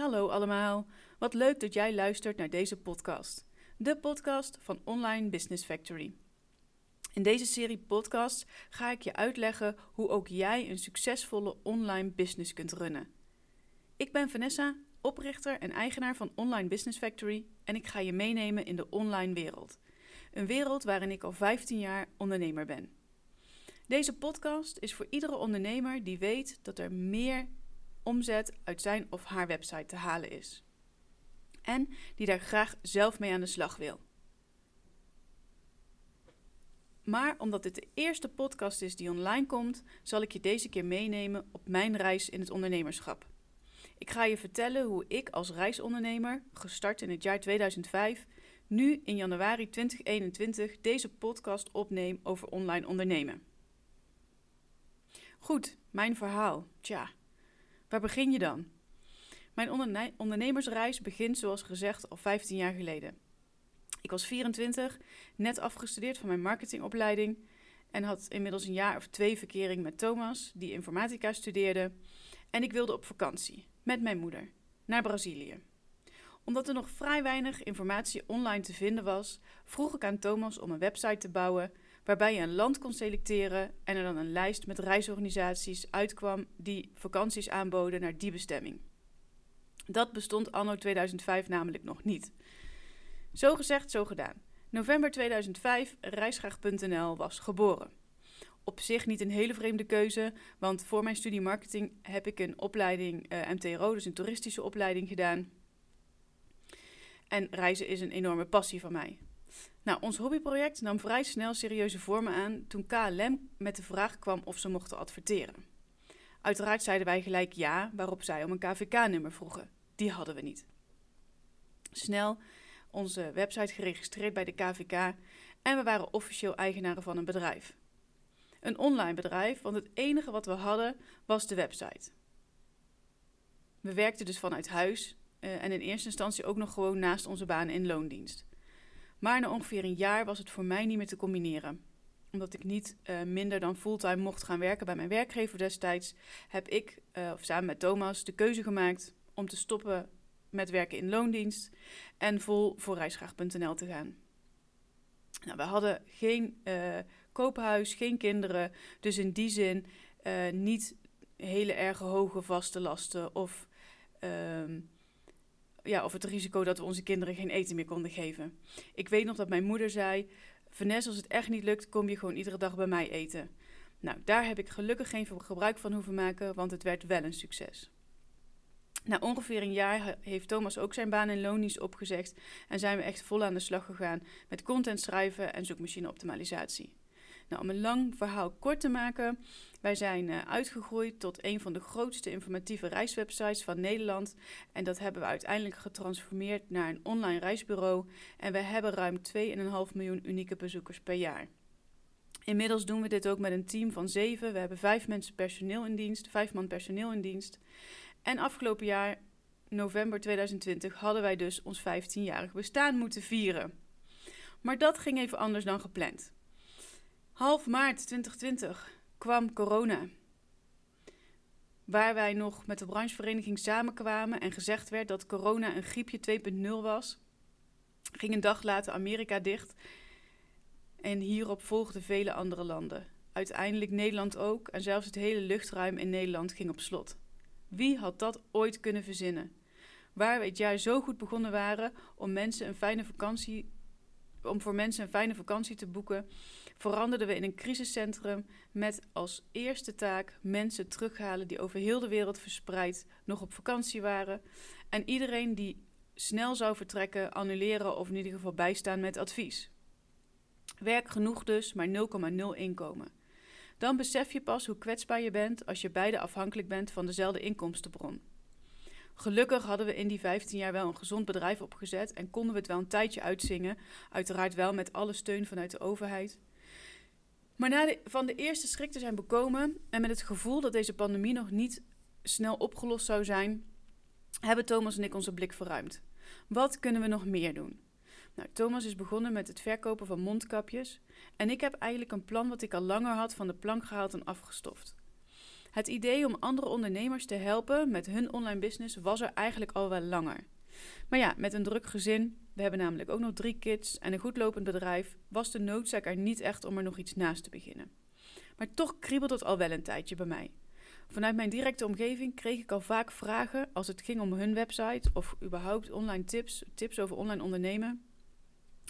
hallo allemaal. Wat leuk dat jij luistert naar deze podcast. De podcast van Online Business Factory. In deze serie podcasts ga ik je uitleggen hoe ook jij een succesvolle online business kunt runnen. Ik ben Vanessa, oprichter en eigenaar van Online Business Factory en ik ga je meenemen in de online wereld. Een wereld waarin ik al 15 jaar ondernemer ben. Deze podcast is voor iedere ondernemer die weet dat er meer omzet uit zijn of haar website te halen is. En die daar graag zelf mee aan de slag wil. Maar omdat dit de eerste podcast is die online komt, zal ik je deze keer meenemen op mijn reis in het ondernemerschap. Ik ga je vertellen hoe ik als reisondernemer, gestart in het jaar 2005, nu in januari 2021 deze podcast opneem over online ondernemen. Goed, mijn verhaal. Tja, Waar begin je dan? Mijn ondernemersreis begint, zoals gezegd, al 15 jaar geleden. Ik was 24, net afgestudeerd van mijn marketingopleiding en had inmiddels een jaar of twee verkering met Thomas, die informatica studeerde. En ik wilde op vakantie met mijn moeder naar Brazilië. Omdat er nog vrij weinig informatie online te vinden was, vroeg ik aan Thomas om een website te bouwen waarbij je een land kon selecteren en er dan een lijst met reisorganisaties uitkwam die vakanties aanboden naar die bestemming. Dat bestond anno 2005 namelijk nog niet. Zo gezegd, zo gedaan. November 2005, reisgraag.nl was geboren. Op zich niet een hele vreemde keuze, want voor mijn studie marketing heb ik een opleiding eh, MTRO, dus een toeristische opleiding gedaan. En reizen is een enorme passie van mij. Nou, ons hobbyproject nam vrij snel serieuze vormen aan toen KLM met de vraag kwam of ze mochten adverteren. Uiteraard zeiden wij gelijk ja, waarop zij om een KVK-nummer vroegen. Die hadden we niet. Snel onze website geregistreerd bij de KVK en we waren officieel eigenaren van een bedrijf. Een online bedrijf, want het enige wat we hadden was de website. We werkten dus vanuit huis uh, en in eerste instantie ook nog gewoon naast onze baan in loondienst. Maar na ongeveer een jaar was het voor mij niet meer te combineren. Omdat ik niet uh, minder dan fulltime mocht gaan werken bij mijn werkgever destijds, heb ik, uh, of samen met Thomas, de keuze gemaakt om te stoppen met werken in loondienst en vol voor reisgraag.nl te gaan. Nou, we hadden geen uh, koophuis, geen kinderen, dus in die zin niet hele erge hoge vaste lasten of ehm, ja, of het risico dat we onze kinderen geen eten meer konden geven. Ik weet nog dat mijn moeder zei: Vanessa, als het echt niet lukt, kom je gewoon iedere dag bij mij eten. Nou, daar heb ik gelukkig geen gebruik van hoeven maken, want het werd wel een succes. Na ongeveer een jaar heeft Thomas ook zijn baan in loondienst opgezegd en zijn we echt vol aan de slag gegaan met content schrijven en zoekmachine optimalisatie. Nou, om een lang verhaal kort te maken, wij zijn uh, uitgegroeid tot een van de grootste informatieve reiswebsites van Nederland. En dat hebben we uiteindelijk getransformeerd naar een online reisbureau. En we hebben ruim 2,5 miljoen unieke bezoekers per jaar. Inmiddels doen we dit ook met een team van zeven. We hebben vijf mensen personeel in dienst, vijf man personeel in dienst. En afgelopen jaar, november 2020, hadden wij dus ons 15-jarig bestaan moeten vieren. Maar dat ging even anders dan gepland. Half maart 2020 kwam corona. Waar wij nog met de branchevereniging samenkwamen en gezegd werd dat corona een griepje 2.0 was, ging een dag later Amerika dicht en hierop volgden vele andere landen. Uiteindelijk Nederland ook en zelfs het hele luchtruim in Nederland ging op slot. Wie had dat ooit kunnen verzinnen? Waar we het jaar zo goed begonnen waren om mensen een fijne vakantie om voor mensen een fijne vakantie te boeken, veranderden we in een crisiscentrum met als eerste taak mensen terughalen die over heel de wereld verspreid nog op vakantie waren. En iedereen die snel zou vertrekken, annuleren of in ieder geval bijstaan met advies. Werk genoeg dus, maar 0,0 inkomen. Dan besef je pas hoe kwetsbaar je bent als je beide afhankelijk bent van dezelfde inkomstenbron. Gelukkig hadden we in die 15 jaar wel een gezond bedrijf opgezet en konden we het wel een tijdje uitzingen. Uiteraard wel met alle steun vanuit de overheid. Maar na de, van de eerste schrik te zijn bekomen en met het gevoel dat deze pandemie nog niet snel opgelost zou zijn, hebben Thomas en ik onze blik verruimd. Wat kunnen we nog meer doen? Nou, Thomas is begonnen met het verkopen van mondkapjes en ik heb eigenlijk een plan wat ik al langer had van de plank gehaald en afgestoft. Het idee om andere ondernemers te helpen met hun online business was er eigenlijk al wel langer. Maar ja, met een druk gezin, we hebben namelijk ook nog drie kids en een goedlopend bedrijf, was de noodzaak er niet echt om er nog iets naast te beginnen. Maar toch kriebelt het al wel een tijdje bij mij. Vanuit mijn directe omgeving kreeg ik al vaak vragen als het ging om hun website of überhaupt online tips, tips over online ondernemen.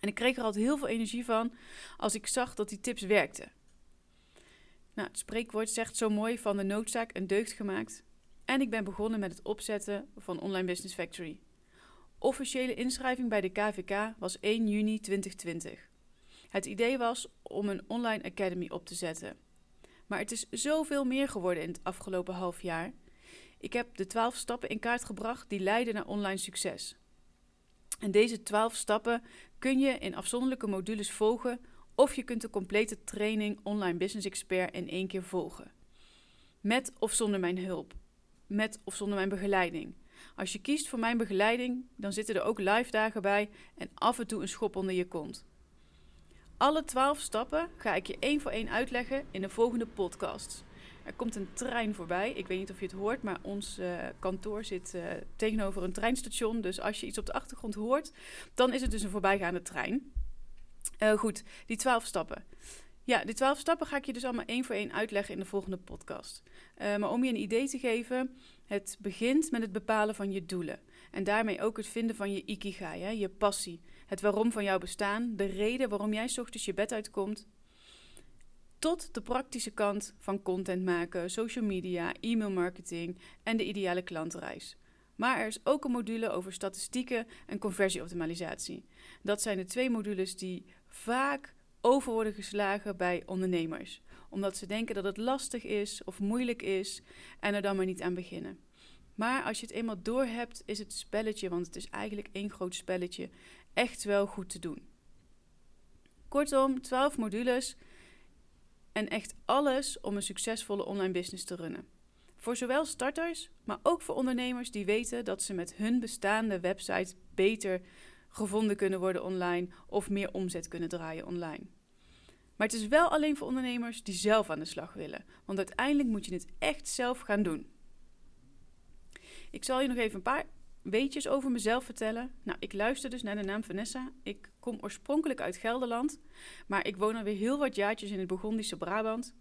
En ik kreeg er altijd heel veel energie van als ik zag dat die tips werkten. Nou, het spreekwoord zegt zo mooi van de noodzaak een deugd gemaakt. En ik ben begonnen met het opzetten van Online Business Factory. Officiële inschrijving bij de KVK was 1 juni 2020. Het idee was om een online academy op te zetten. Maar het is zoveel meer geworden in het afgelopen half jaar. Ik heb de 12 stappen in kaart gebracht die leiden naar online succes. En deze 12 stappen kun je in afzonderlijke modules volgen of je kunt de complete training Online Business Expert in één keer volgen. Met of zonder mijn hulp. Met of zonder mijn begeleiding. Als je kiest voor mijn begeleiding, dan zitten er ook live dagen bij en af en toe een schop onder je kont. Alle 12 stappen ga ik je één voor één uitleggen in de volgende podcast. Er komt een trein voorbij. Ik weet niet of je het hoort, maar ons uh, kantoor zit uh, tegenover een treinstation. Dus als je iets op de achtergrond hoort, dan is het dus een voorbijgaande trein. Uh, goed, die 12 stappen. Ja, die 12 stappen ga ik je dus allemaal één voor één uitleggen in de volgende podcast. maar om je een idee te geven, het begint met het bepalen van je doelen. En daarmee ook het vinden van je ikigai, hè, je passie. Het waarom van jouw bestaan, de reden waarom jij ochtends je bed uitkomt. Tot de praktische kant van content maken, social media, e-mail marketing en de ideale klantreis. Maar er is ook een module over statistieken en conversieoptimalisatie. Dat zijn de twee modules die vaak over worden geslagen bij ondernemers, omdat ze denken dat het lastig is of moeilijk is en er dan maar niet aan beginnen. Maar als je het eenmaal doorhebt, is het spelletje, want het is eigenlijk één groot spelletje, echt wel goed te doen. Kortom, 12 modules en echt alles om een succesvolle online business te runnen. Voor zowel starters, maar ook voor ondernemers die weten dat ze met hun bestaande website beter gevonden kunnen worden online of meer omzet kunnen draaien online. Maar het is wel alleen voor ondernemers die zelf aan de slag willen, want uiteindelijk moet je het echt zelf gaan doen. Ik zal je nog even een paar weetjes over mezelf vertellen. Nou, ik luister dus naar de naam Vanessa. Ik kom oorspronkelijk uit Gelderland, maar ik woon alweer heel wat jaartjes in het Burgondische Brabant.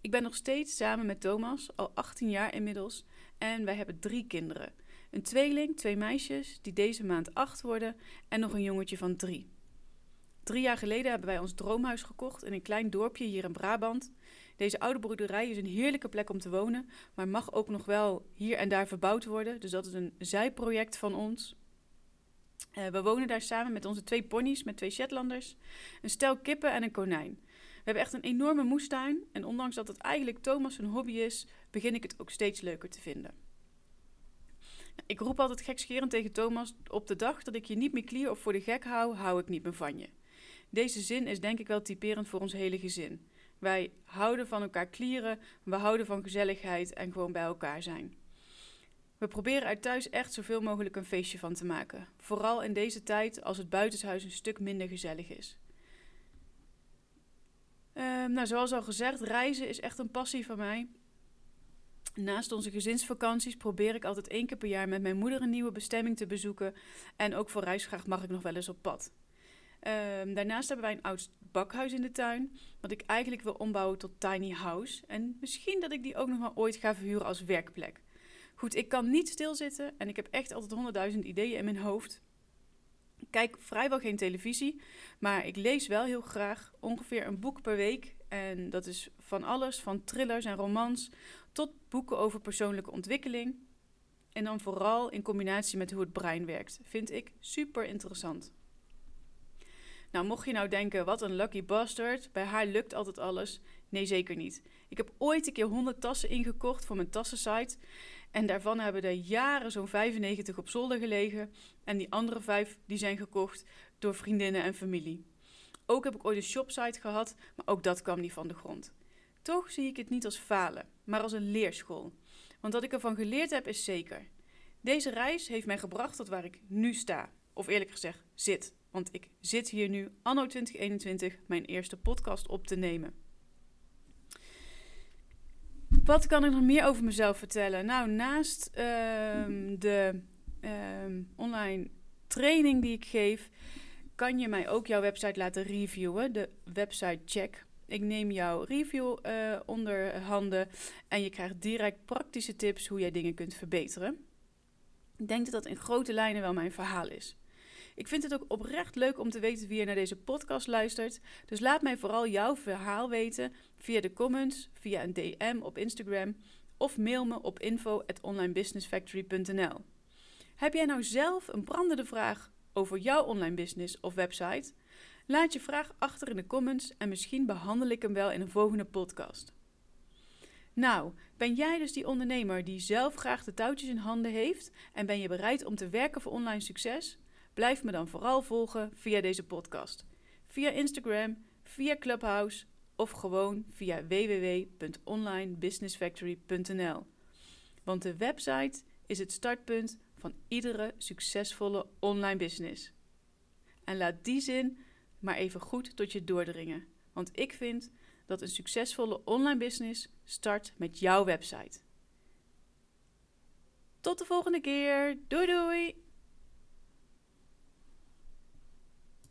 Ik ben nog steeds samen met Thomas, al 18 jaar inmiddels, en wij hebben drie kinderen. Een tweeling, twee meisjes, die deze maand acht worden, en nog een jongetje van drie. Drie jaar geleden hebben wij ons droomhuis gekocht in een klein dorpje hier in Brabant. Deze oude boerderij is een heerlijke plek om te wonen, maar mag ook nog wel hier en daar verbouwd worden. Dus dat is een zijproject van ons. Uh, we wonen daar samen met onze twee ponies, met twee Shetlanders, een stel kippen en een konijn. We hebben echt een enorme moestuin en ondanks dat het eigenlijk Thomas een hobby is, begin ik het ook steeds leuker te vinden. Ik roep altijd gekscherend tegen Thomas: op de dag dat ik je niet meer klier of voor de gek hou, hou ik niet meer van je. Deze zin is denk ik wel typerend voor ons hele gezin. Wij houden van elkaar klieren, we houden van gezelligheid en gewoon bij elkaar zijn. We proberen er thuis echt zoveel mogelijk een feestje van te maken. Vooral in deze tijd als het buitenshuis een stuk minder gezellig is. Uh, nou, zoals al gezegd, reizen is echt een passie van mij. Naast onze gezinsvakanties probeer ik altijd één keer per jaar met mijn moeder een nieuwe bestemming te bezoeken. En ook voor reisgraag mag ik nog wel eens op pad. Um, daarnaast hebben wij een oud bakhuis in de tuin, wat ik eigenlijk wil ombouwen tot tiny house. En misschien dat ik die ook nog maar ooit ga verhuren als werkplek. Goed, ik kan niet stilzitten en ik heb echt altijd honderdduizend ideeën in mijn hoofd. Ik kijk vrijwel geen televisie, maar ik lees wel heel graag ongeveer een boek per week. En dat is van alles, van thrillers en romans tot boeken over persoonlijke ontwikkeling. En dan vooral in combinatie met hoe het brein werkt. Vind ik super interessant. Nou, mocht je nou denken, wat een lucky bastard, bij haar lukt altijd alles. Nee, zeker niet. Ik heb ooit een keer 100 tassen ingekocht voor mijn tassensite. En daarvan hebben er jaren zo'n 95 op zolder gelegen. En die andere vijf die zijn gekocht door vriendinnen en familie. Ook heb ik ooit een shopsite gehad, maar ook dat kwam niet van de grond. Toch zie ik het niet als falen, maar als een leerschool. Want wat ik ervan geleerd heb is zeker. Deze reis heeft mij gebracht tot waar ik nu sta. Of eerlijk gezegd, zit. Want ik zit hier nu, anno 2021, mijn eerste podcast op te nemen. Wat kan ik nog meer over mezelf vertellen? Nou, naast ehm, de ehm, online training die ik geef, kan je mij ook jouw website laten reviewen. De website check. Ik neem jouw review uh, onder handen en je krijgt direct praktische tips hoe jij dingen kunt verbeteren. Ik denk dat dat in grote lijnen wel mijn verhaal is. Ik vind het ook oprecht leuk om te weten wie er naar deze podcast luistert. Dus laat mij vooral jouw verhaal weten via de comments, via een DM op Instagram of mail me op info@onlinebusinessfactory.nl. Heb jij nou zelf een brandende vraag over jouw online business of website? Laat je vraag achter in de comments en misschien behandel ik hem wel in een volgende podcast. Nou, ben jij dus die ondernemer die zelf graag de touwtjes in handen heeft en ben je bereid om te werken voor online succes? Blijf me dan vooral volgen via deze podcast, via Instagram, via Clubhouse of gewoon via www.onlinebusinessfactory.nl. Want de website is het startpunt van iedere succesvolle online business. En laat die zin maar even goed tot je doordringen. Want ik vind dat een succesvolle online business start met jouw website. Tot de volgende keer. Doei doei!